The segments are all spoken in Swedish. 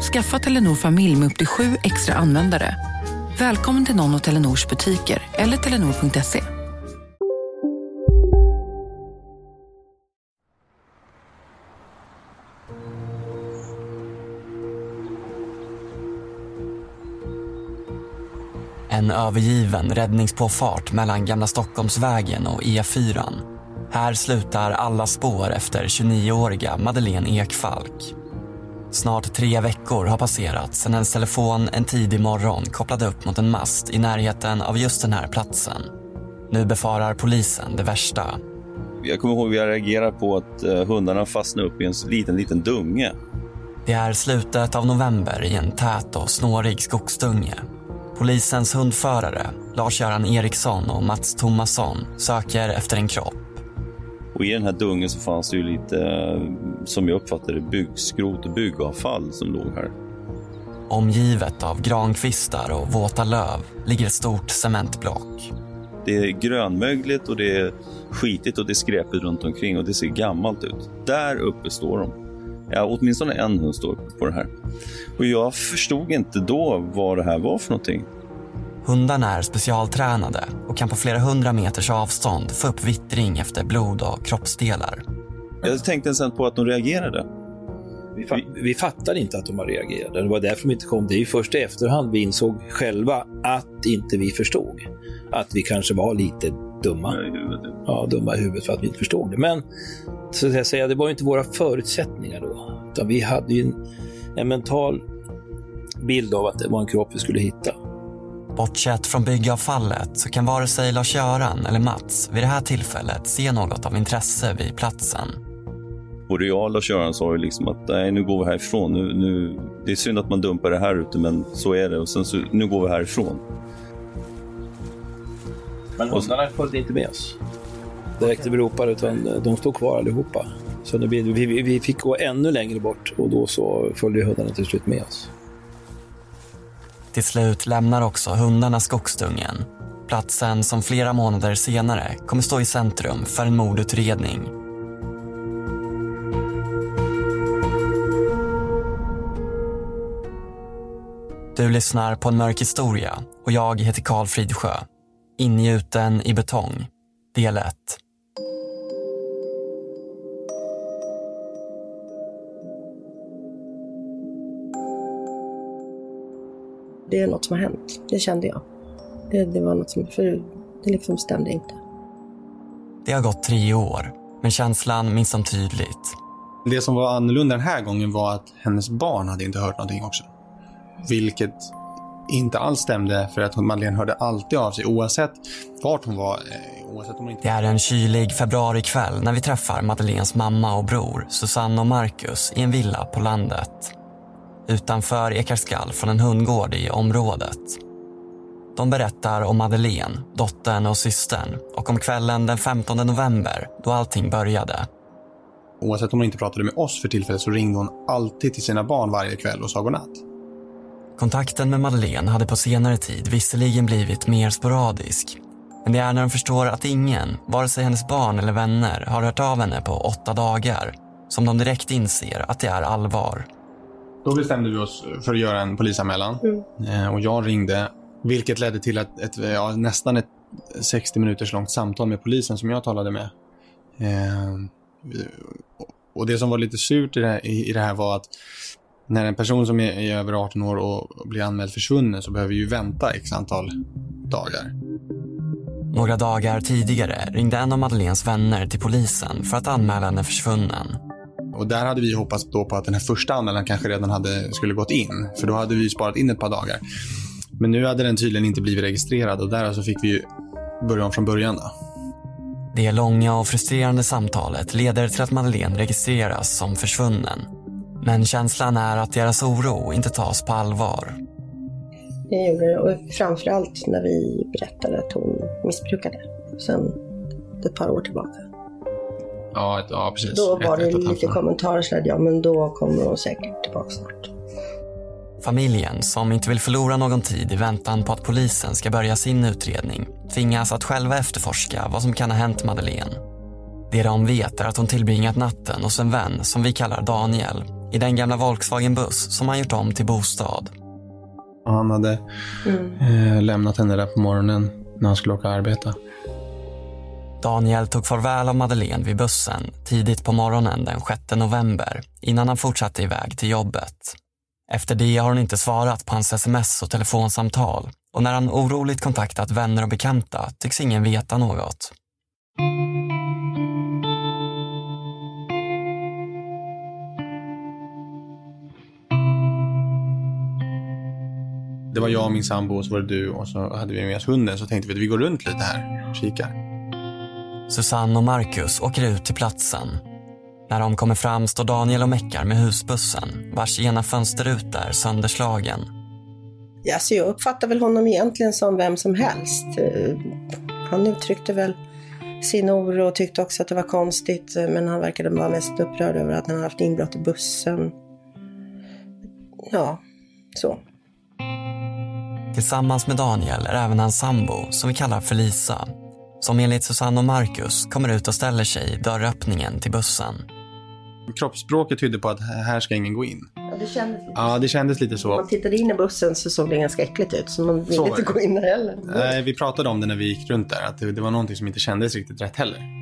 Skaffa Telenor familj med upp till sju extra användare. Välkommen till någon av Telenors butiker eller telenor.se. En övergiven räddningspåfart mellan Gamla Stockholmsvägen och E4. Här slutar alla spår efter 29-åriga Madeleine Ekfalk. Snart tre veckor har passerat sedan hennes telefon en tidig morgon kopplade upp mot en mast i närheten av just den här platsen. Nu befarar polisen det värsta. Jag kommer ihåg att jag reagerade på att eh, hundarna fastnade upp i en liten, liten dunge. Det är slutet av november i en tät och snårig skogsdunge. Polisens hundförare, Lars-Göran Eriksson och Mats Thomasson söker efter en kropp. Och i den här dungen så fanns det ju lite, eh, som jag uppfattade det, byggskrot och byggavfall som låg här. Omgivet av grankvistar och våta löv ligger ett stort cementblock. Det är grönmögligt och det är skitigt och det är skräpigt runt omkring och det ser gammalt ut. Där uppe står de. Ja, åtminstone en hund står på det här. Och jag förstod inte då vad det här var för någonting. Hundarna är specialtränade och kan på flera hundra meters avstånd få upp vittring efter blod och kroppsdelar. Jag tänkte sen på att de reagerade. Vi, fa vi fattade inte att de har reagerat. Det var därför de inte kom. Det är först i efterhand vi insåg själva att inte vi förstod. Att vi kanske var lite dumma. Ja, dumma i huvudet för att vi inte förstod det. Men så att säga, det var ju inte våra förutsättningar då. Utan vi hade ju en, en mental bild av att det var en kropp vi skulle hitta. Bortsett från byggavfallet så kan vare sig Lars-Göran eller Mats vid det här tillfället se något av intresse vid platsen. Både jag och Lars-Göran sa ju liksom att nej, nu går vi härifrån. Nu, nu, det är synd att man dumpar det här ute, men så är det. Och sen så, nu går vi härifrån. Men hundarna följde inte med oss. Direkt vi ropade, utan de stod kvar allihopa. Så det blev, vi, vi fick gå ännu längre bort och då så följde hundarna till slut med oss. Till slut lämnar också hundarna skogsdungen. Platsen som flera månader senare kommer stå i centrum för en mordutredning. Du lyssnar på en mörk historia och jag heter Karl Fridsjö. Ingjuten i betong, del 1. Det är något som har hänt. Det kände jag. Det, det var något som, för det liksom stämde inte. Det har gått tre år, men känslan minns som tydligt. Det som var annorlunda den här gången var att hennes barn hade inte hört någonting också. Vilket inte alls stämde för att Madeleine hörde alltid av sig oavsett vart hon var. eh, Oavsett om hon inte... Det är en kylig februarikväll när vi träffar Madeleines mamma och bror Susanne och Marcus i en villa på landet. Utanför ekar skall från en hundgård i området. De berättar om Madeleine, dottern och systern och om kvällen den 15 november då allting började. Oavsett om hon inte pratade med oss för tillfället så ringde hon alltid till sina barn varje kväll och sa godnatt. Kontakten med Madeleine hade på senare tid visserligen blivit mer sporadisk. Men det är när de förstår att ingen, vare sig hennes barn eller vänner, har hört av henne på åtta dagar som de direkt inser att det är allvar. Då bestämde vi oss för att göra en polisanmälan. Eh, Och jag ringde, vilket ledde till ett, ett, ja, nästan ett 60 minuters långt samtal med polisen som jag talade med. Eh, och det som var lite surt i det, här, i, i det här var att när en person som är, är över 18 år och blir anmäld försvunnen så behöver vi ju vänta x antal dagar. Några dagar tidigare ringde en av Madeleines vänner till polisen för att anmäla henne försvunnen. Och där hade vi hoppats då på att den här första anmälan kanske redan hade, skulle gått in. För då hade vi sparat in ett par dagar. Men nu hade den tydligen inte blivit registrerad och där så fick vi ju börja om från början. Då. Det långa och frustrerande samtalet leder till att Madeleine registreras som försvunnen. Men känslan är att deras oro inte tas på allvar. Det gjorde det. Och framförallt när vi berättade att hon missbrukade. Sen ett par år tillbaka. Ja, ett, ja precis. Då var ett, det ett, lite kommentarer så att ja, men då kommer hon säkert tillbaka snart. Familjen, som inte vill förlora någon tid i väntan på att polisen ska börja sin utredning, tvingas att själva efterforska vad som kan ha hänt Madeleine. Det de vet är att hon tillbringat natten hos en vän som vi kallar Daniel i den gamla Volkswagen-buss som han gjort om till bostad. Han hade Mm. eh, lämnat henne där på morgonen när han skulle åka och arbeta. Daniel tog farväl av Madeleine vid bussen tidigt på morgonen den 6 november innan han fortsatte iväg till jobbet. Efter det har hon inte svarat på hans sms och telefonsamtal och när han oroligt kontaktat vänner och bekanta tycks ingen veta något. Det var jag och min sambo och så var det du och så hade vi med oss hunden. Så tänkte vi att vi går runt lite här och kikar. Susanne och Marcus åker ut till platsen. När de kommer fram står Daniel och meckar med husbussen vars ena fönsterruta är sönderslagen. Ja, så jag uppfattar väl honom egentligen som vem som helst. Han uttryckte väl sin oro och tyckte också att det var konstigt. Men han verkade vara mest upprörd över att han haft inbrott i bussen. Ja, så. Tillsammans med Daniel är även hans sambo, som vi kallar för Lisa, som enligt Susanne och Marcus kommer ut och ställer sig i dörröppningen till bussen. Kroppsspråket tydde på att här ska ingen gå in. Ja, det kändes Ja, det kändes lite När så. man tittade in i bussen så såg det ganska äckligt ut. Så man ville inte gå in där heller. Nej, vi pratade om det när vi gick runt där. Att det, det var någonting som inte kändes riktigt rätt heller.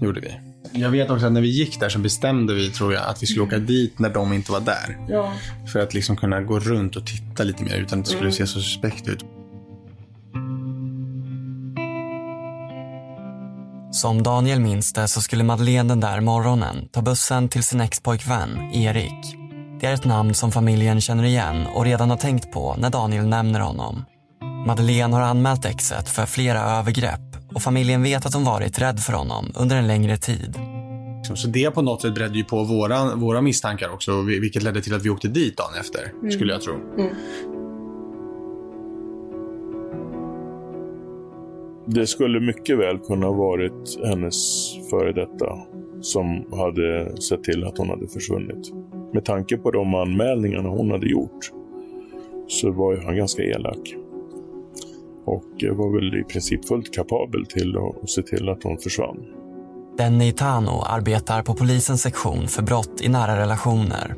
Gjorde vi. Jag vet också att när vi gick där så bestämde vi, tror jag, att vi skulle åka dit när de inte var där. Ja. För att liksom kunna gå runt och titta lite mer utan att det skulle Mm. se så suspekt ut. Som Daniel minns det så skulle Madeleine den där morgonen ta bussen till sin expojkvän Erik. Det är ett namn som familjen känner igen och redan har tänkt på när Daniel nämner honom. Madeleine har anmält exet för flera övergrepp och familjen vet att hon varit rädd för honom under en längre tid. Liksom, Så det på något sätt bredde ju på våra, våra misstankar också, vi- vilket ledde till att vi åkte dit dagen efter, Mm. skulle jag tro. Det skulle mycket väl kunna ha varit hennes före detta som hade sett till att hon hade försvunnit. Med tanke på de anmälningarna hon hade gjort så var ju han ganska elak. Och var väl i princip fullt kapabel till att se till att hon försvann. Denny Tano arbetar på polisens sektion för brott i nära relationer.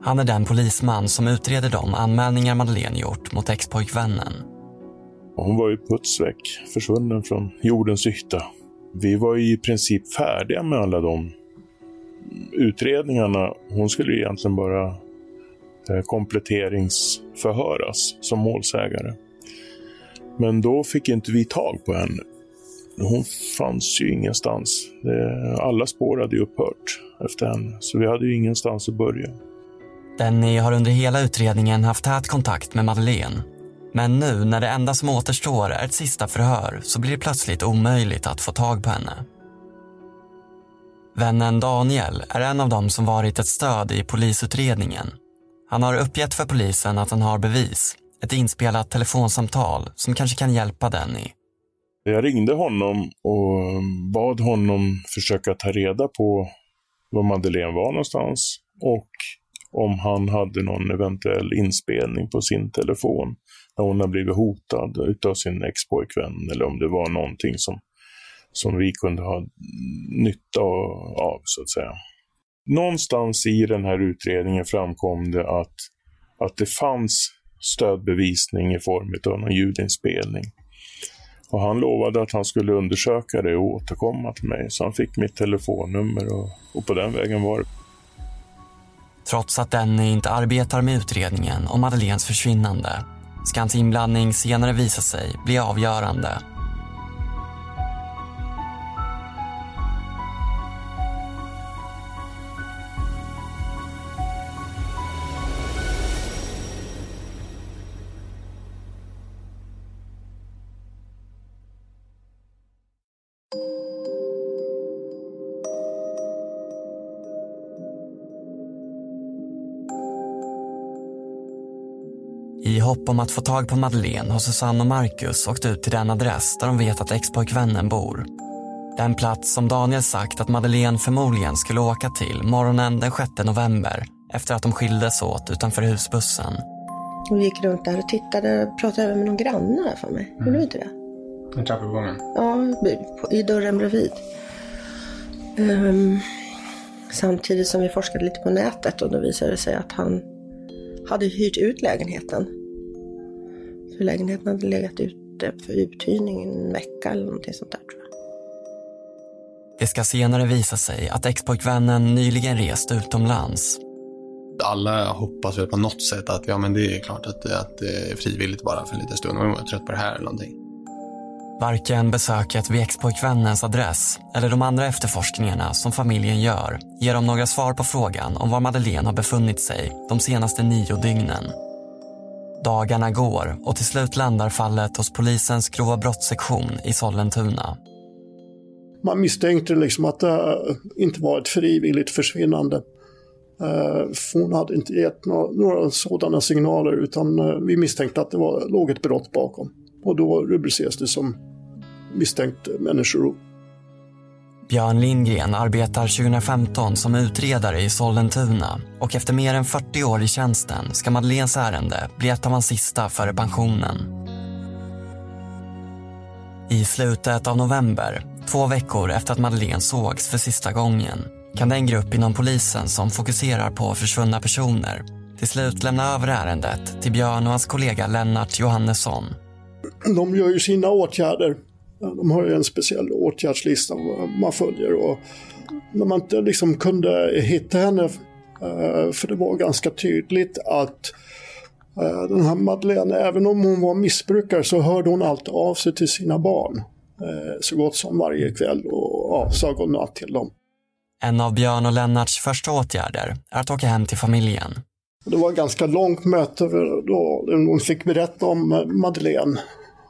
Han är den polisman som utreder de anmälningar Madeleine gjort mot expojkvännen. Hon var ju putsväck, försvunnen från jordens yta. Vi var ju i princip färdiga med alla de utredningarna. Hon skulle ju egentligen bara kompletteringsförhöras som målsägare. Men då fick inte vi tag på henne. Hon fanns ju ingenstans. Alla spår hade ju upphört efter henne, så vi hade ju ingenstans att börja. Denny har under hela utredningen haft tät kontakt med Madeleine. Men nu när det enda som återstår är ett sista förhör så blir det plötsligt omöjligt att få tag på henne. Vännen Daniel är en av dem som varit ett stöd i polisutredningen. Han har uppgett för polisen att han har bevis, ett inspelat telefonsamtal som kanske kan hjälpa Denny. Jag ringde honom och um, bad honom försöka ta reda på var Madeleine var någonstans och om han hade någon eventuell inspelning på sin telefon när hon har blivit hotad utav sin expojkvän eller om det var någonting som, som vi kunde ha nytta av, så att säga. Någonstans i den här utredningen framkom det att, att det fanns stödbevisning i form av någon ljudinspelning. Och han lovade att han skulle undersöka det och återkomma till mig. Så han fick mitt telefonnummer och, och på den vägen var det. Trots att Denny inte arbetar med utredningen om Madeleines försvinnande ska hans inblandning senare visa sig bli avgörande. I hopp om att få tag på Madeleine har Susanne och Marcus åkt ut till den adress där de vet att expojkvännen bor. Den plats som Daniel sagt att Madeleine förmodligen skulle åka till morgonen den 6 november efter att de skildes åt utanför husbussen. Vi gick runt där och tittade, pratade även med någon granne där för mig. Gjorde du inte det? I trappuppgången? Ja, i dörren bredvid. Um, samtidigt som vi forskade lite på nätet och då visade det sig att han hade hyrt ut lägenheten. För lägenheten hade legat ute för uthyrning en vecka eller någonting sånt där tror jag. Det ska senare visa sig att expojkvännen nyligen rest utomlands. Alla hoppas väl på något sätt att ja, men det är klart att, att det är frivilligt bara för en liten stund. Man är trött på det här eller någonting. Varken besöket vid expojkvännens adress eller de andra efterforskningarna som familjen gör ger dem några svar på frågan om var Madeleine har befunnit sig de senaste nio dygnen. Dagarna går och till slut landar fallet hos polisens grova brottssektion i Sollentuna. Man misstänkte liksom att det eh, inte var ett frivilligt försvinnande. Eh, hon hade inte gett några, några sådana signaler utan eh, vi misstänkte att det var, låg ett brott bakom. Och då rubriceras det som misstänkt människorov. Björn Lindgren arbetar 2015 som utredare i Sollentuna och efter mer än 40 år i tjänsten ska Madeleines ärende bli ett av hans sista före pensionen. I slutet av november, två veckor efter att Madeleine sågs för sista gången kan den grupp inom polisen som fokuserar på försvunna personer till slut lämna över ärendet till Björn och hans kollega Lennart Johannesson. De gör ju sina åtgärder. De har ju en speciell åtgärdslista man följer och när man inte liksom kunde hitta henne, eh, för det var ganska tydligt att eh, den här Madeleine, även om hon var missbrukare så hörde hon alltid av sig till sina barn. Eh, så gott som varje kväll och ja, sa godnatt till dem. En av Björn och Lennarts första åtgärder är att åka hem till familjen. Det var ett ganska långt möte då hon fick berätta om eh, Madeleine.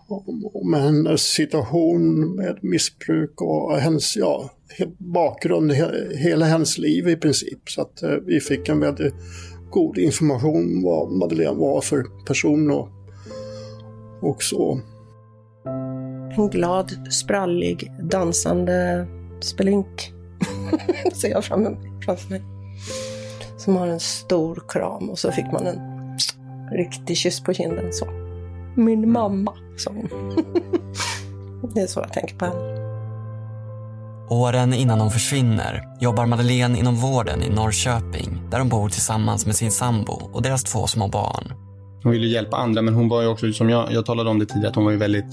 Om, om hennes situation med missbruk och hennes ja, bakgrund, hela hennes liv i princip. Så att eh, vi fick en väldigt god information om vad Madeleine var för person och, och så. En glad, sprallig, dansande spelink ser jag framför mig. Som har en stor kram och så fick man en riktig kyss på kinden. Så. Min mamma, sa hon. det är så jag tänker på henne. Åren innan hon försvinner jobbar Madeleine inom vården i Norrköping där hon bor tillsammans med sin sambo och deras två små barn. Hon ville hjälpa andra men hon var ju också, som jag, jag talade om det tidigare, att hon var ju väldigt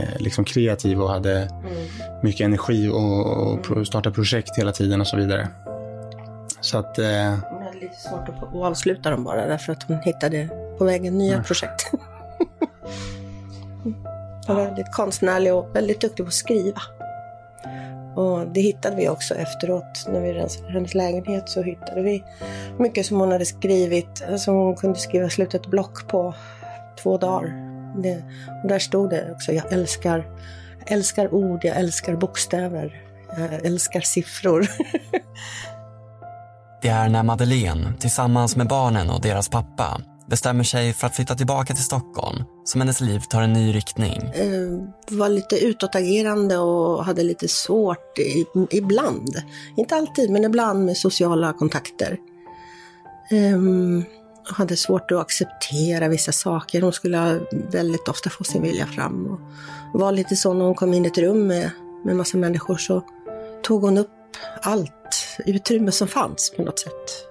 eh, liksom kreativ och hade mm. mycket energi och, och starta projekt hela tiden och så vidare. Så att... Eh... Hon hade lite svårt att avsluta dem bara därför att hon hittade på vägen nya mm. projekt. hon var väldigt konstnärlig och väldigt duktig på att skriva. Och det hittade vi också efteråt. När vi rensade hennes lägenhet så hittade vi mycket som hon hade skrivit. Som hon kunde skriva slutet block på två dagar. Det, och där stod det också, jag älskar, älskar ord, jag älskar bokstäver, jag älskar siffror. det är när Madeleine, tillsammans med barnen och deras pappa, bestämmer sig för att flytta tillbaka till Stockholm som hennes liv tar en ny riktning. Jag var lite utåtagerande och hade lite svårt i, ibland. Inte alltid, men ibland med sociala kontakter. Eh, Jag hade svårt att acceptera vissa saker. Hon skulle väldigt ofta få sin vilja fram. Och var lite så när hon kom in i ett rum med, med massa människor så tog hon upp allt utrymme som fanns på något sätt.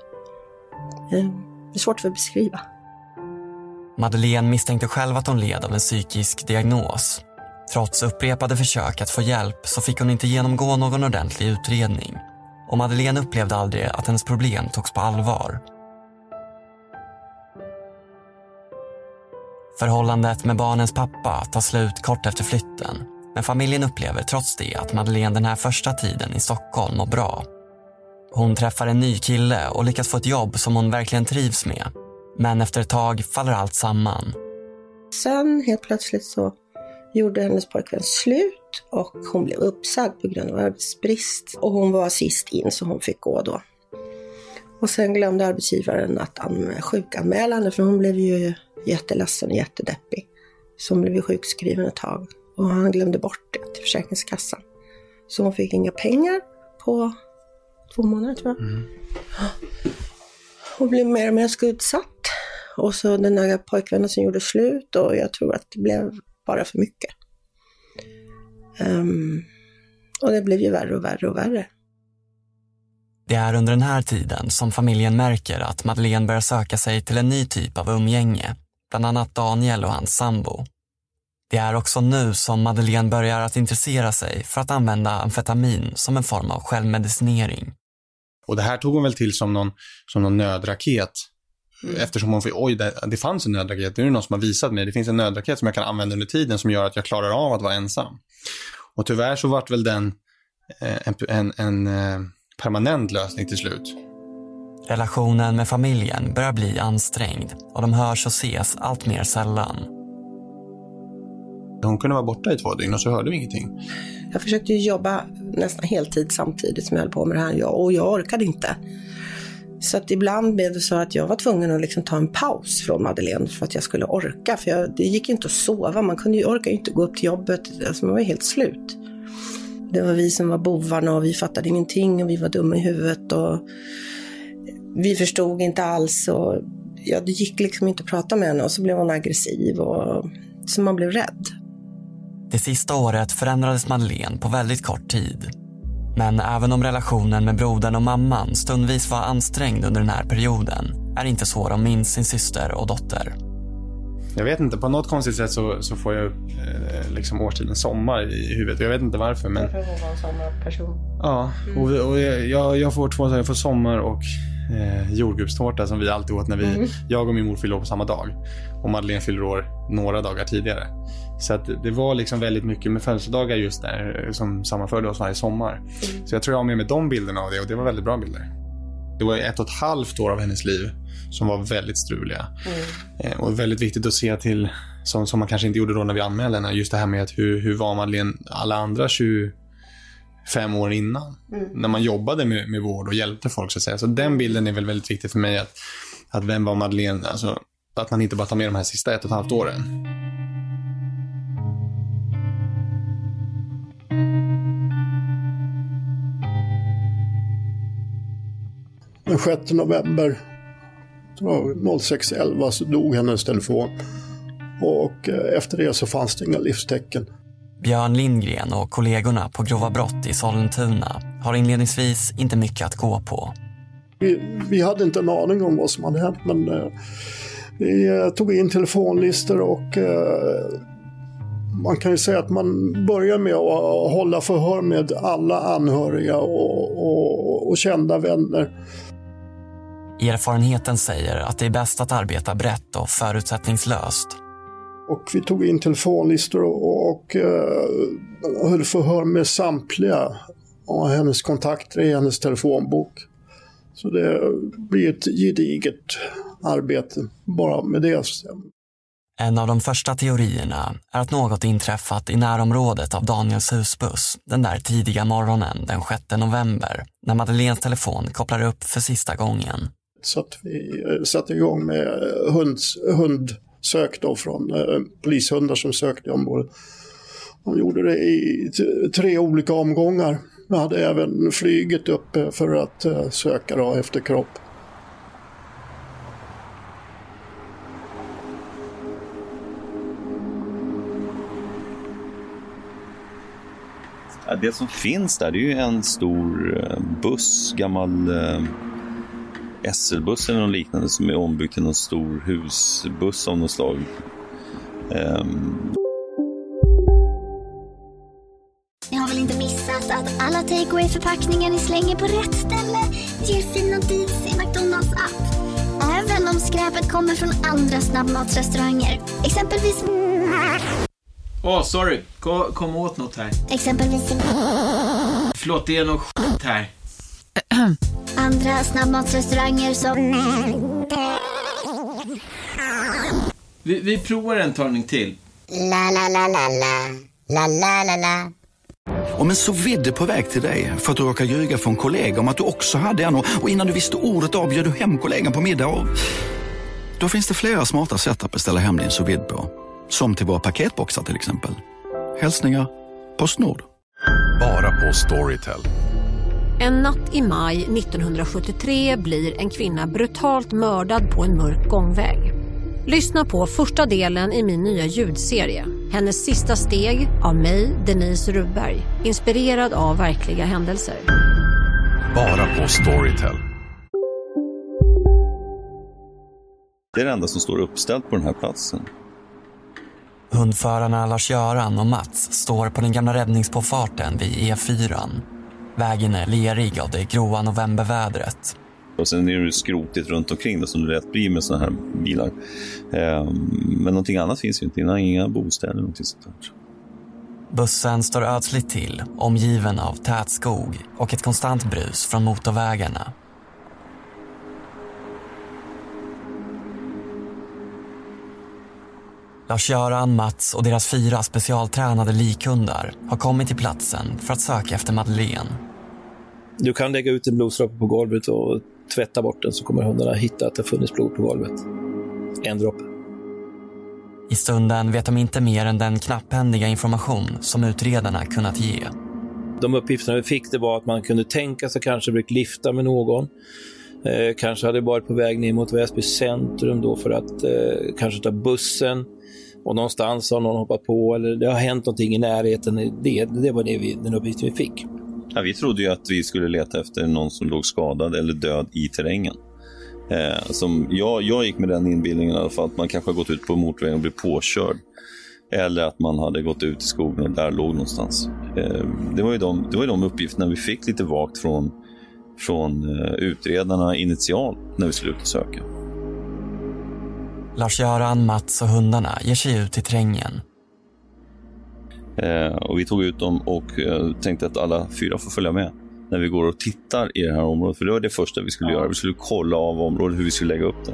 Eh, det är svårt för att beskriva. Madeleine misstänkte själv att hon led av en psykisk diagnos. Trots upprepade försök att få hjälp så fick hon inte genomgå någon ordentlig utredning. Och Madeleine upplevde aldrig att hennes problem togs på allvar. Förhållandet med barnens pappa tar slut kort efter flytten. Men familjen upplever trots det att Madeleine den här första tiden i Stockholm mår bra. Hon träffar en ny kille och lyckas få ett jobb som hon verkligen trivs med. Men efter ett tag faller allt samman. Sen helt plötsligt så gjorde hennes pojkvän slut och hon blev uppsagd på grund av arbetsbrist. Och hon var sist in så hon fick gå då. Och sen glömde arbetsgivaren att sjukanmäla henne för hon blev ju jätteledsen och jättedeppig. Så hon blev ju sjukskriven ett tag. Och han glömde bort det till Försäkringskassan. Så hon fick inga pengar på två månader tror jag. Mm. Hon blev mer och mer skuldsatt. Och så den där pojkvännen som gjorde slut och jag tror att det blev bara för mycket. Um, och det blev ju värre och värre och värre. Det är under den här tiden som familjen märker att Madeleine börjar söka sig till en ny typ av umgänge, bland annat Daniel och hans sambo. Det är också nu som Madeleine börjar att intressera sig för att använda amfetamin som en form av självmedicinering. Och det här tog hon väl till som någon, som någon nödraket. Mm. Eftersom hon fick, oj, det, det fanns en nödraket. Det är någon som har visat mig. Det finns en nödraket som jag kan använda under tiden som gör att jag klarar av att vara ensam. Och tyvärr så vart väl den eh, en, en, en eh, permanent lösning till slut. Relationen med familjen börjar bli ansträngd och de hörs och ses allt mer sällan. Hon kunde vara borta i två dygn och så hörde vi ingenting. Jag försökte jobba nästan heltid samtidigt som jag höll på med det här och jag orkade inte. Så att ibland blev det så att jag var tvungen att liksom ta en paus från Madeleine för att jag skulle orka. För jag, det gick inte att sova, man kunde ju, orkade inte gå upp till jobbet, alltså man var helt slut. Det var vi som var bovarna och vi fattade ingenting och vi var dumma i huvudet och vi förstod inte alls. Och, ja, det gick liksom inte att prata med henne och så blev hon aggressiv och så man blev rädd. Det sista året förändrades Madeleine på väldigt kort tid. Men även om relationen med brodern och mamman stundvis var ansträngd under den här perioden är det inte så de minns sin syster och dotter. Jag vet inte, på något konstigt sätt så, så får jag eh, liksom årstiden sommar i huvudet. Jag vet inte varför. Men... Därför hon var en sommarperson. Ja, mm. och, och jag, jag, får två saker. Jag får sommar och eh, jordgubbstårta som vi alltid åt när vi, mm. jag och min mor fyller år på samma dag. Och Madeleine fyller år några dagar tidigare. Så att det var liksom väldigt mycket med födelsedagar just där som sammanförde oss varje sommar. Mm. Så jag tror jag har med mig de bilderna av det och det var väldigt bra bilder. Det var ett och ett halvt år av hennes liv som var väldigt struliga. Mm. Och väldigt viktigt att se till, som, som man kanske inte gjorde då när vi anmälde henne, just det här med att hur, hur var Madeleine alla andra 25 år innan? Mm. När man jobbade med, med vård och hjälpte folk så att säga. Så den bilden är väl väldigt viktig för mig att, att vem var Madeleine? Alltså, att man inte bara tar med de här sista ett och ett halvt åren. Den 6 november 06.11 så dog hennes telefon. Och eh, efter det så fanns det inga livstecken. Björn Lindgren och kollegorna på Grova Brott i Sollentuna har inledningsvis inte mycket att gå på. Vi, vi hade inte en aning om vad som hade hänt men eh, vi eh, tog in telefonlistor och eh, man kan ju säga att man börjar med att hålla förhör med alla anhöriga och, och, och kända vänner. Erfarenheten säger att det är bäst att arbeta brett och förutsättningslöst. Och vi tog in telefonlistor och, och uh, höll förhör med samtliga av hennes kontakter i hennes telefonbok. Så det blir ett gediget arbete bara med det. En av de första teorierna är att något inträffat i närområdet av Daniels husbuss den där tidiga morgonen den 6 november när Madeleines telefon kopplar upp för sista gången. Så att vi eh, satte igång med eh, hunds, hundsök då från eh, polishundar som sökte i området. De gjorde det i tre olika omgångar. Vi hade även flyget uppe för att eh, söka då efter kropp. det som finns där det är ju en stor eh, buss, gammal SL-buss eller något liknande som är ombyggd till någon stor husbuss av något slag. Um... Ni har väl inte missat att alla takeaway förpackningar ni slänger på rätt ställe ger fina deals i McDonalds app. Även om skräpet kommer från andra snabbmatsrestauranger. Exempelvis... Åh, oh, sorry. Kom, kom åt något här. Exempelvis... Förlåt, det är något skit här. Andra snabbmatsrestauranger som... Vi, vi provar en talning till. La, la, la, la, la. La, la, la, la. Om en så vidde på väg till dig för att du råkar ljuga från kollega om att du också hade en och innan du visste ordet av du hem kollegan på middag och... Då finns det flera smarta sätt att beställa hem din sous på. Som till våra paketboxar till exempel. Hälsningar Postnord. Bara på Storytel. En natt i maj 1973 blir en kvinna brutalt mördad på en mörk gångväg. Lyssna på första delen i min nya ljudserie. Hennes sista steg av mig, Denise Rubberg. Inspirerad av verkliga händelser. Bara på Storytel. Det är det enda som står uppställt på den här platsen. Hundförarna Lars-Göran och Mats står på den gamla räddningspåfarten vid E4. Vägen är lerig av det gråa novembervädret. Och sen är det skrotigt runt omkring det som det lätt blir med sådana här bilar. Ehm, men någonting annat finns ju inte. Inga bostäder eller någonting sånt där. Bussen står ödsligt till, omgiven av tät skog och ett konstant brus från motorvägarna. Lars-Göran, Mats och deras fyra specialtränade likhundar har kommit till platsen för att söka efter Madeleine. Du kan lägga ut en blodsdroppe på golvet och tvätta bort den så kommer hundarna hitta att det funnits blod på golvet. En droppe. I stunden vet de inte mer än den knapphändiga information som utredarna kunnat ge. De uppgifterna vi fick det var att man kunde tänka sig kanske brukt lifta med någon. Eh, kanske hade varit på väg ner mot Väsby centrum då för att eh, kanske ta bussen och någonstans har någon hoppat på eller det har hänt någonting i närheten. Det, det var det vi, den uppgiften vi fick. Ja, vi trodde ju att vi skulle leta efter någon som låg skadad eller död i terrängen. Eh, som jag, jag gick med den inbildningen i alla fall att man kanske har gått ut på motorvägen och blivit påkörd. Eller att man hade gått ut i skogen och där låg någonstans. Eh, det, var ju de, det var ju de uppgifterna vi fick lite vagt från, från eh, utredarna initialt när vi skulle ut och söka. Lars-Göran, Mats och hundarna ger sig ut i terrängen. Eh, och vi tog ut dem och eh, tänkte att alla fyra får följa med när vi går och tittar i det här området. För det var det första vi skulle ja. göra. Vi skulle kolla av området, hur vi skulle lägga upp det.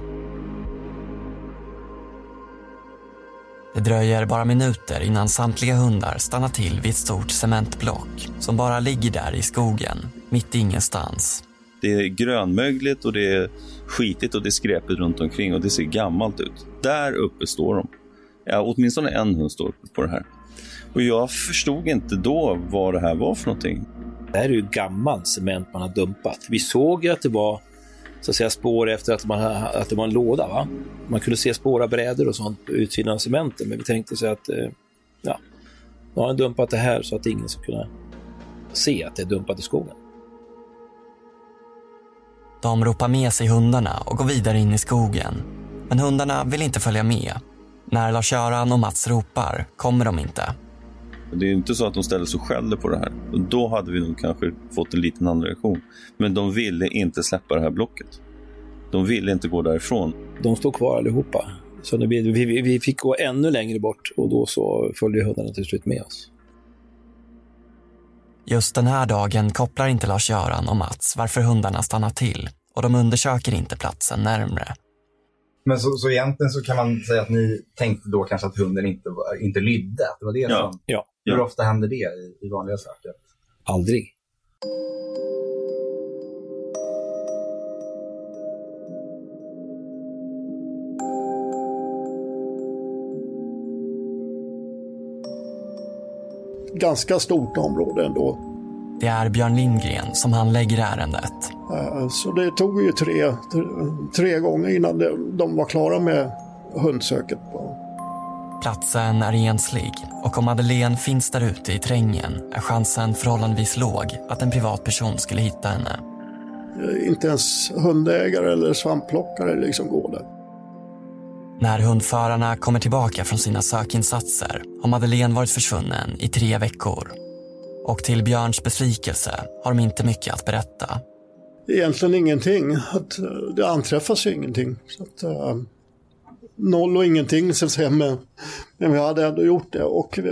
Det dröjer bara minuter innan samtliga hundar stannar till vid ett stort cementblock som bara ligger där i skogen, mitt i ingenstans. Det är grönmögligt och det är skitigt och det är skräpigt runt omkring och det ser gammalt ut. Där uppe står de. Ja, åtminstone en hund står på det här. Och jag förstod inte då vad det här var för någonting. Det här är ju gammal cement man har dumpat. Vi såg ju att det var så att säga, spår efter att, man, att det var en låda. Va? Man kunde se spår av brädor och sånt på utsidan av cementen, men vi tänkte så att eh, ja, nu har han dumpat det här så att ingen ska kunna se att det är dumpat i skogen. De ropar med sig hundarna och går vidare in i skogen. Men hundarna vill inte följa med. När Lars-Göran och Mats ropar kommer de inte. Det är inte så att de ställer sig och skäller på det här. Då hade vi nog kanske fått en liten annan reaktion. Men de ville inte släppa det här blocket. De ville inte gå därifrån. De stod kvar allihopa. Så vi, vi, vi fick gå ännu längre bort och då så följde hundarna till slut med oss. Just den här dagen kopplar inte Lars-Göran och Mats varför hundarna stannar till och de undersöker inte platsen närmre. Men så, så egentligen så kan man säga att ni tänkte då kanske att hunden inte, inte lydde? Att det var det ja. som... Ja. Hur ofta händer det i, i vanliga saker? Aldrig. Ganska stort område ändå. Det är Björn Lindgren som handlägger ärendet. Så det tog ju tre, tre gånger innan de var klara med hundsöket. Platsen är enslig och om Madeleine finns där ute i terrängen är chansen förhållandevis låg att en privatperson skulle hitta henne. Inte ens hundägare eller svampplockare liksom går där. När hundförarna kommer tillbaka från sina sökinsatser har Madeleine varit försvunnen i tre veckor. Och till Björns besvikelse har de inte mycket att berätta. Egentligen ingenting. Att, eh, det anträffas ju ingenting. Så att, uh, noll och ingenting så att säga. Men, men vi hade ändå gjort det. Och uh,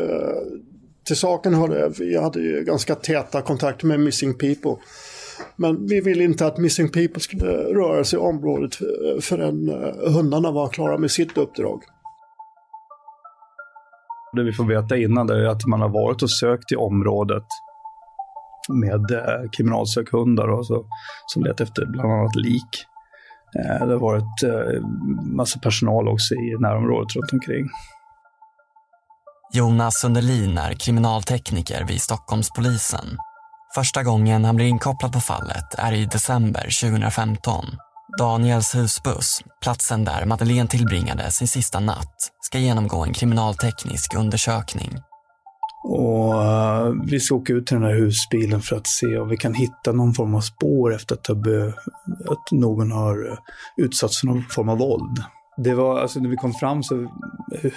till saken hörde jag, vi hade ju ganska täta kontakter med Missing People. Men vi ville inte att Missing People skulle röra sig i området förrän uh, hundarna var klara med sitt uppdrag. Det vi får veta innan är att man har varit och sökt i området med eh, kriminalsökhundar och så, som letar efter bland annat lik. Eh, det har varit eh, massa personal också i närområdet runt omkring. Jonas Sundelin är kriminaltekniker vid Stockholmspolisen. Första gången han blir inkopplad på fallet är i december 2015. Daniels husbuss, platsen där Madeleine tillbringade sin sista natt, ska genomgå en kriminalteknisk undersökning. Och uh, vi ska åka ut till den här husbilen för att se om vi kan hitta någon form av spår efter att, att någon har eh, utsatts för någon form av våld. Det var, alltså när vi kom fram så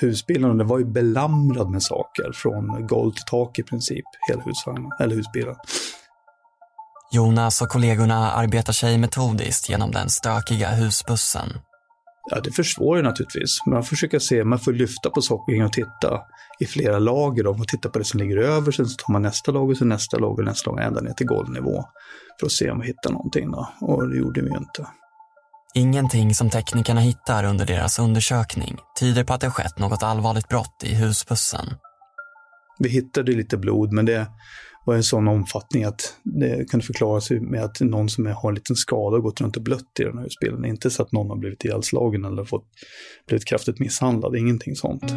husbilen det var ju belamrad med saker från golv till tak i princip, hela husvagnen, eller husbilen. Jonas och kollegorna arbetar sig metodiskt genom den stökiga husbussen. Ja, det försvårar naturligtvis. Man försöker se, man får lyfta på saker och titta i flera lager. Då. Man tittar på det som ligger över, sen så tar man nästa lager, sen nästa lager, nästa lager, ända ner till golvnivå. För att se om vi hittar någonting. Då. Och det gjorde vi ju inte. Ingenting som teknikerna hittar under deras undersökning tyder på att det skett något allvarligt brott i husbussen. Vi hittade lite blod, men det var en sån omfattning att det kunde förklaras med att någon som har en liten skada och gått runt och blött i den här husbilen. Inte så att någon har blivit ihjälslagen eller fått, blivit kraftigt misshandlad, ingenting sånt.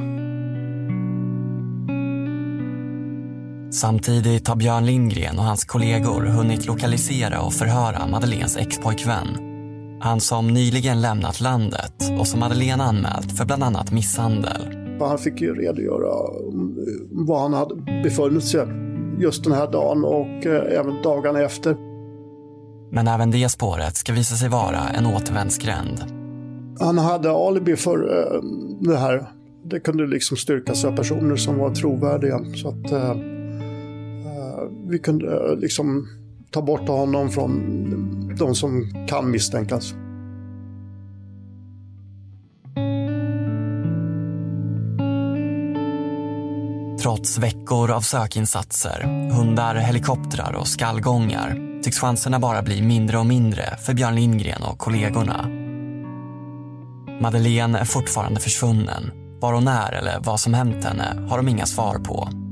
Samtidigt har Björn Lindgren och hans kollegor hunnit lokalisera och förhöra Madeleines expojkvän. Han som nyligen lämnat landet och som Madeleine anmält för bland annat misshandel. Han fick ju redogöra var han hade befunnit sig just den här dagen och eh, även dagarna efter. Men även det spåret ska visa sig vara en återvändsgränd. Han hade alibi för eh, det här. Det kunde liksom styrkas av personer som var trovärdiga. Så att eh, vi kunde liksom ta bort honom från de som kan misstänkas. Trots veckor av sökinsatser, hundar, helikoptrar och skallgångar tycks chanserna bara bli mindre och mindre för Björn Lindgren och kollegorna. Madeleine är fortfarande försvunnen. Var hon är eller vad som hänt henne har de inga svar på.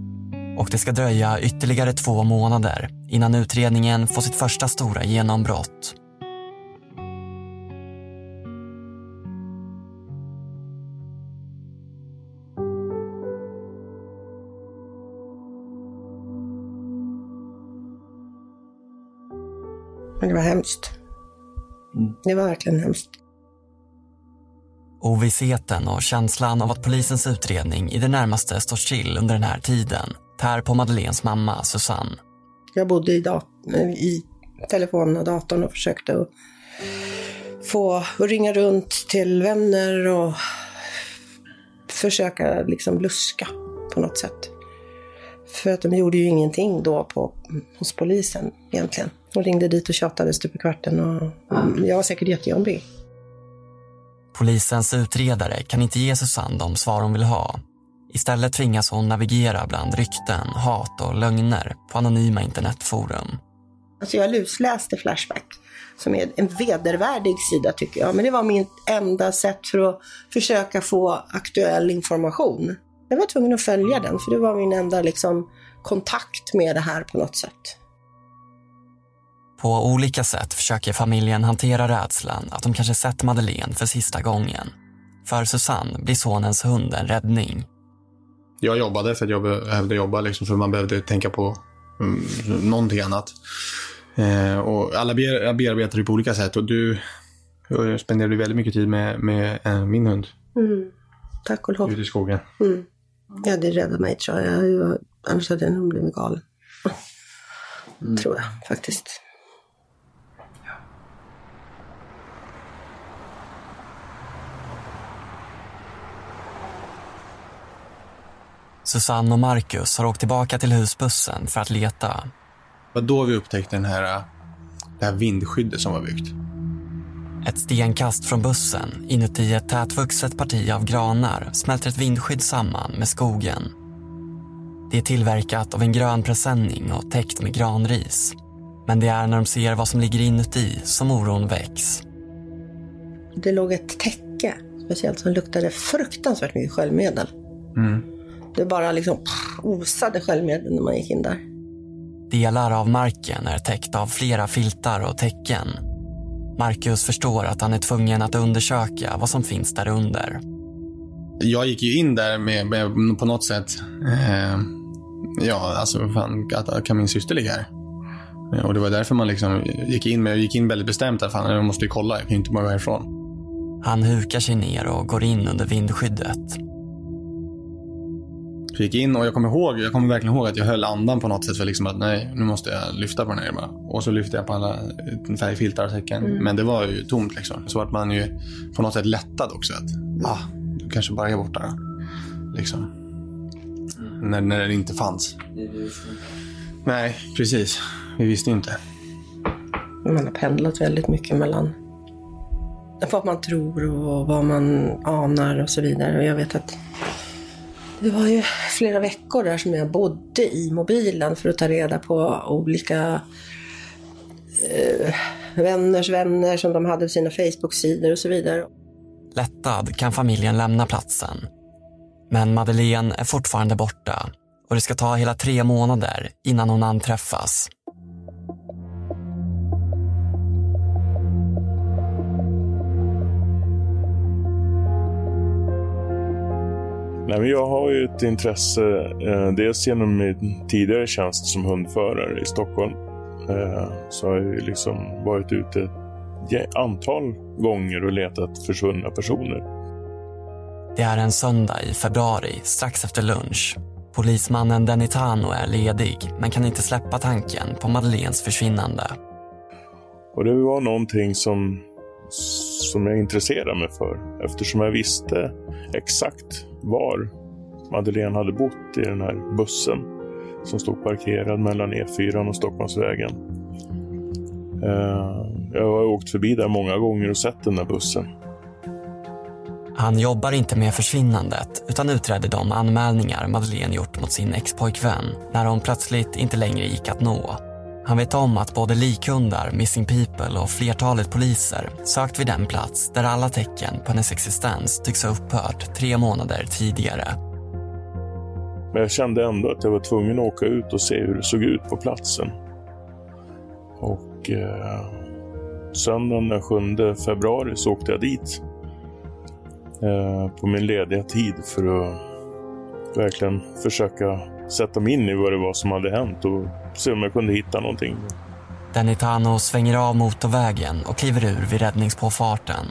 Och det ska dröja ytterligare två månader innan utredningen får sitt första stora genombrott. Men det var hemskt. Mm. Det var verkligen hemskt. Ovissheten och känslan av att polisens utredning i det närmaste står still under den här tiden tär på Madeleines mamma Susanne. Jag bodde i, i telefonen och datorn och försökte att få att ringa runt till vänner och försöka liksom luska på något sätt. För att de gjorde ju ingenting då på, hos polisen egentligen. De ringde dit och tjatade stup i kvarten och jag var säkert jättejobbig. Polisens utredare kan inte ge Susanne de svar hon vill ha. Istället tvingas hon navigera bland rykten, hat och lögner på anonyma internetforum. Alltså jag lusläste Flashback, som är en vedervärdig sida tycker jag. Men det var mitt enda sätt för att försöka få aktuell information. Jag var tvungen att följa den, för det var min enda liksom, kontakt med det här på något sätt. På olika sätt försöker familjen hantera rädslan att de kanske sett Madeleine för sista gången. För Susanne blir sonens hund en räddning. Jag jobbade för att jag behövde jobba, liksom, för man behövde tänka på mm, någonting annat. Eh, och alla ber, bearbetar det på olika sätt och du spenderade väldigt mycket tid med, med eh, min hund. Mm. Tack och lov. Ute i skogen. Mm. Ja, det räddade mig tror jag. jag annars hade den blivit galen. Mm. Tror jag faktiskt. Susanne och Marcus har åkt tillbaka till husbussen för att leta. Det var då vi upptäckte den här, det här vindskyddet som var byggt. Ett stenkast från bussen, inuti ett tätvuxet parti av granar, smälter ett vindskydd samman med skogen. Det är tillverkat av en grön presenning och täckt med granris. Men det är när de ser vad som ligger inuti som oron väcks. Det låg ett täcke, speciellt som luktade fruktansvärt mycket sköljmedel. Mm. Det bara liksom osade självmedel när man gick in där. Delar av marken är täckt av flera filtar och täcken. Marcus förstår att han är tvungen att undersöka vad som finns där under. Jag gick ju in där med, med på något sätt, eh, ja alltså fan, att, kan min syster ligga här? Eh, Och det var därför man liksom gick in med, gick in väldigt bestämt att fan, jag måste ju kolla, jag kan ju inte bara gå härifrån. Han hukar sig ner och går in under vindskyddet. Gick in och jag kommer ihåg, jag kommer verkligen ihåg att jag höll andan på något sätt för liksom att nej, nu måste jag lyfta på den här bara. Och så lyfte jag på alla färgfiltar och säcken. Mm. Men det var ju tomt liksom. Så att man ju på något sätt lättad också att, ah, du kanske bara är borta då. Liksom. När, när det inte fanns. Nej, precis. Vi visste ju inte. Man har pendlat väldigt mycket mellan vad man tror och vad man anar och så vidare. Och jag vet att det var ju flera veckor där som jag bodde i mobilen för att ta reda på olika eh, vänners vänner som de hade på sina Facebook-sidor och så vidare. Lättad kan familjen lämna platsen. Men Madeleine är fortfarande borta och det ska ta hela tre månader innan hon anträffas. Nej, men jag har ju ett intresse, eh, dels genom min tidigare tjänst som hundförare i Stockholm. Eh, så har jag liksom varit ute ett antal gånger och letat försvunna personer. Det är en söndag i februari, strax efter lunch. Polismannen Denitano är ledig, men kan inte släppa tanken på Madeleines försvinnande. Och det var någonting som, som jag intresserade mig för eftersom jag visste exakt var Madeleine hade bott i den här bussen som stod parkerad mellan E4 och Stockholmsvägen. Eh, jag har åkt förbi där många gånger och sett den där bussen. Han jobbar inte med försvinnandet utan utreder de anmälningar Madeleine gjort mot sin expojkvän när hon plötsligt inte längre gick att nå. Han vet om att både likhundar, Missing People och flertalet poliser sökt vid den plats där alla tecken på hennes existens tycks ha upphört tre månader tidigare. Men jag kände ändå att jag var tvungen att åka ut och se hur det såg ut på platsen. Och eh, söndagen den 7 februari så åkte jag dit. Eh, på min lediga tid för att verkligen försöka sätta mig in i vad det var som hade hänt och se om jag kunde hitta någonting. Denitano svänger av motorvägen och kliver ur vid räddningspåfarten.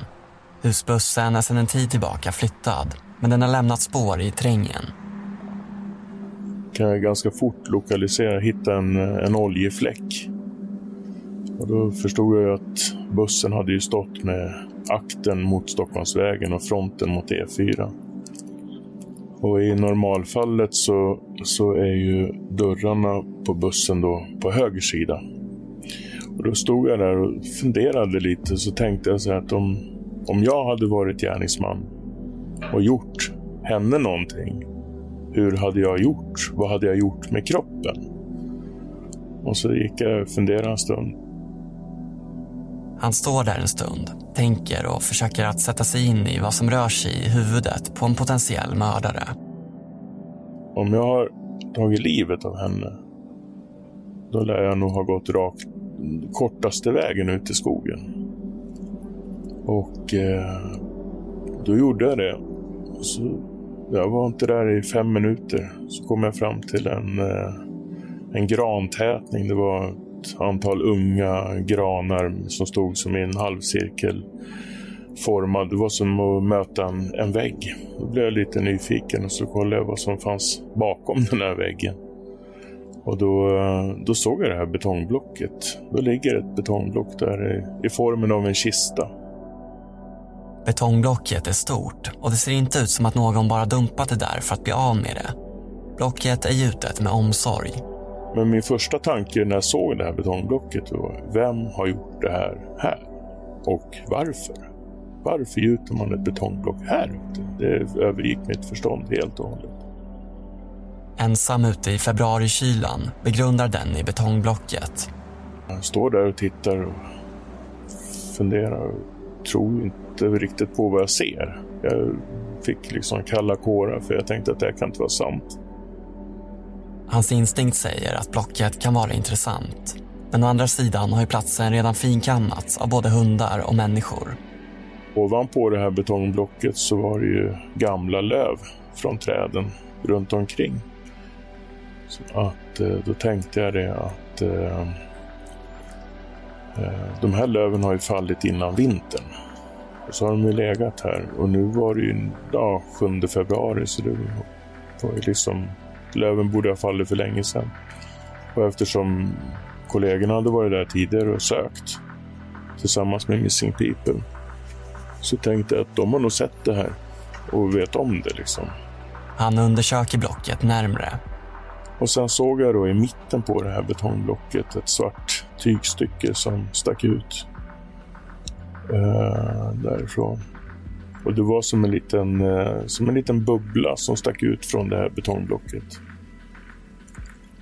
Husbussen är sedan en tid tillbaka flyttad, men den har lämnat spår i terrängen. kan jag ganska fort lokalisera, hitta en, en oljefläck. Och då förstod jag att bussen hade ju stått med akten mot Stockholmsvägen och fronten mot E4. Och i normalfallet så, så är ju dörrarna på bussen då på höger sida. Och då stod jag där och funderade lite så tänkte jag så här att om, om jag hade varit gärningsman och gjort henne någonting hur hade jag gjort? Vad hade jag gjort med kroppen? Och så gick jag och funderade en stund. Han står där en stund, tänker och försöker att sätta sig in i vad som rör sig i huvudet på en potentiell mördare. Om jag har tagit livet av henne, då lär jag nog ha gått rakt kortaste vägen ut i skogen. Och eh, då gjorde jag det. Så jag var inte där i fem minuter. Så kom jag fram till en, eh, en grantätning. Det var ett antal unga granar som stod som i en halvcirkel formad. Det var som att möta en, en vägg. Då blev jag lite nyfiken och så kollade jag vad som fanns bakom den här väggen. Och då, då såg jag det här betongblocket. Då ligger ett betongblock där i, i formen av en kista. Betongblocket är stort och det ser inte ut som att någon bara dumpat det där för att bli av med det. Blocket är gjutet med omsorg. Men min första tanke när jag såg det här betongblocket var vem har gjort det här här? Och varför? Varför gjuter man ett betongblock här ute? Det övergick mitt förstånd helt och hållet. Ensam ute i februarikylan begrundar den i betongblocket. Jag står där och tittar och funderar och tror inte riktigt på vad jag ser. Jag fick liksom kalla kårar för jag tänkte att det här kan inte vara sant. Hans instinkt säger att Blocket kan vara intressant. Men å andra sidan har ju platsen redan finkammats av både hundar och människor. Ovanpå det här betongblocket så var det ju gamla löv från träden runt omkring. Så att, eh, då tänkte jag det att eh, eh, de här löven har ju fallit innan vintern. Och så har de ju legat här och nu var det ju ja, 7 februari så det var ju liksom löven borde ha fallit för länge sedan. Och eftersom kollegorna hade varit där tidigare och sökt tillsammans med Missing People så tänkte jag att de har nog sett det här och vet om det. liksom. Han undersöker blocket närmre. Och sen såg jag då i mitten på det här betongblocket ett svart tygstycke som stack ut eh, därifrån. Och det var som en, liten, eh, som en liten bubbla som stack ut från det här betongblocket.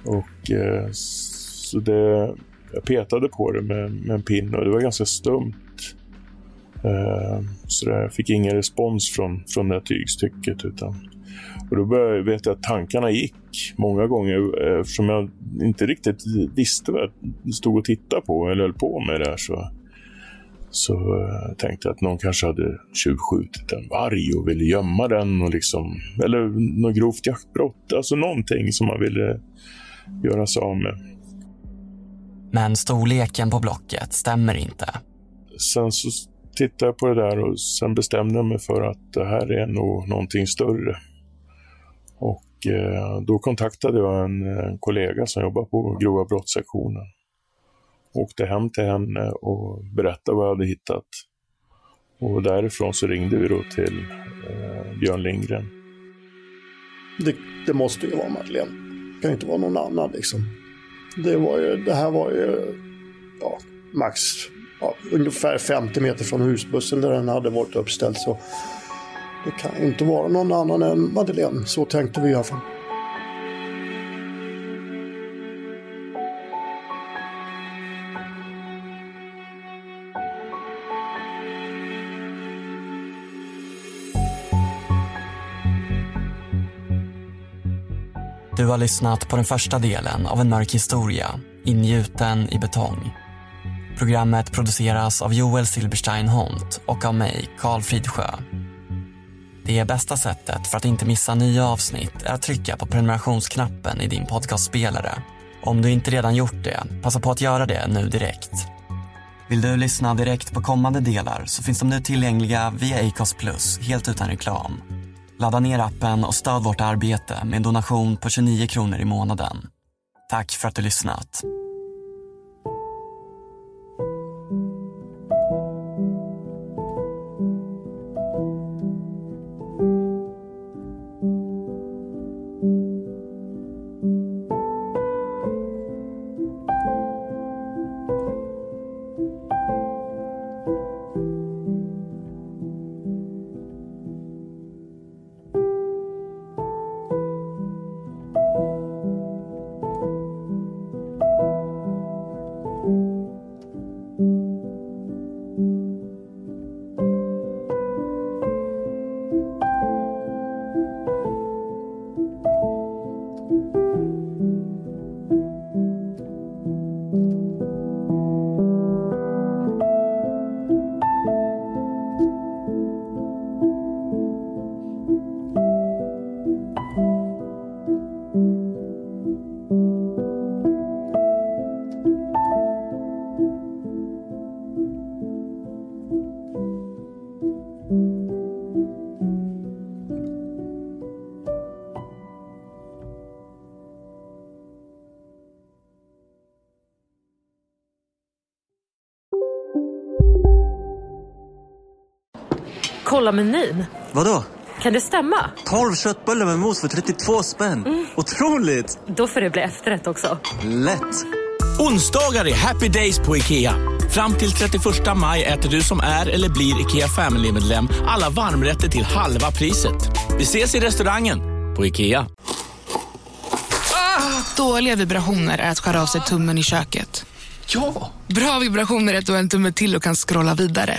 Och eh, så det, jag petade på det med, med en pinne och det var ganska stumt. Eh, så jag fick ingen respons från, från det här tygstycket. Utan, och då började, vet jag att tankarna gick många gånger eftersom jag inte riktigt visste vad jag stod och tittade på eller höll på med det här. Så, så uh, tänkte jag att någon kanske hade tjuvskjutit en varg och ville gömma den. Och liksom, eller något grovt jaktbrott. Alltså någonting som man ville göra sig av med. Men storleken på blocket stämmer inte. Sen så tittade jag på det där och sen bestämde jag mig för att det här är nog någonting större. Och eh, då kontaktade jag en, en, kollega som jobbar på grova brottssektionen. Åkte hem till henne och berättade vad jag hade hittat. Och därifrån så ringde vi då till eh, Björn Lindgren. Det, det, måste ju vara Madeleine. Det kan ju inte vara någon annan liksom. Det, var ju, det här var ju ja, max ja, ungefär 50 meter från husbussen där den hade varit uppställd. Så det kan ju inte vara någon annan än Madeleine. Så tänkte vi i alla fall. Har lyssnat på den första delen av en mörk historia, ingjuten i betong. Programmet produceras av Joel Silberstein Hont och av mig, Karl Fridsjö. Det bästa sättet för att inte missa nya avsnitt är att trycka på prenumerationsknappen i din podcastspelare. Om du inte redan gjort det, passa på att göra det nu direkt. Vill du lyssna direkt på kommande delar så finns de nu tillgängliga via Acast Plus helt utan reklam. Ladda ner appen och stöd vårt arbete med en donation på 29 kronor i månaden. Tack för att du lyssnat. Kolla menyn. Vadå? Kan det stämma? 12 köttbullar med mos för 32 spänn. Mm. Otroligt! Då får det bli efterrätt också. Lätt! Onsdagar är happy days på IKEA. Fram till 31 maj äter du som är eller blir IKEA Family-medlem alla varmrätter till halva priset. Vi ses i restaurangen på IKEA. Ah, dåliga vibrationer är att skära av sig tummen i köket. Ja! Bra vibrationer är att du har en tumme till och kan scrolla vidare.